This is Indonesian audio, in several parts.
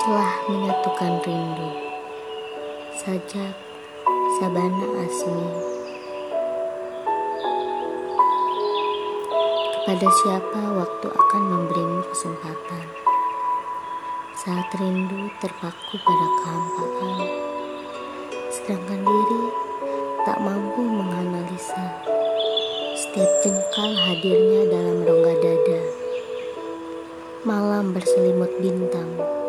Celah menyatukan rindu. Sajak Sabana Asmi. Kepada siapa waktu akan memberimu kesempatan? Saat rindu terpaku pada kehampaan. Sedangkan diri tak mampu menganalisa Setiap jengkal hadirnya dalam rongga dada. Malam berselimut bintang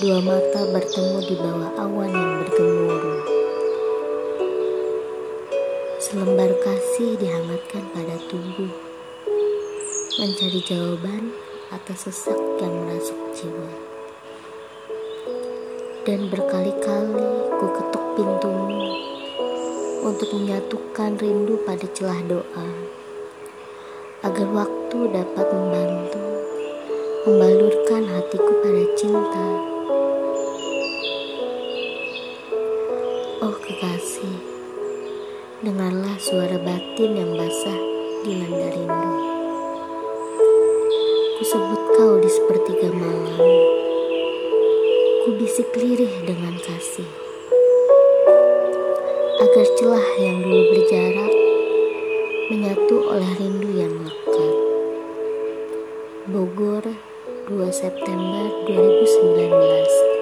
Dua mata bertemu di bawah awan yang bergemuruh Selembar kasih dihangatkan pada tubuh Mencari jawaban atas sesak yang merasuk jiwa Dan berkali-kali ku ketuk pintumu Untuk menyatukan rindu pada celah doa Agar waktu dapat membantu membalurkan hatiku pada cinta. Oh kekasih, dengarlah suara batin yang basah di nanda rindu. Ku sebut kau di sepertiga malam, ku bisik lirih dengan kasih. Agar celah yang dulu berjarak menyatu oleh rindu yang lekat. Bogor, 2 September 2019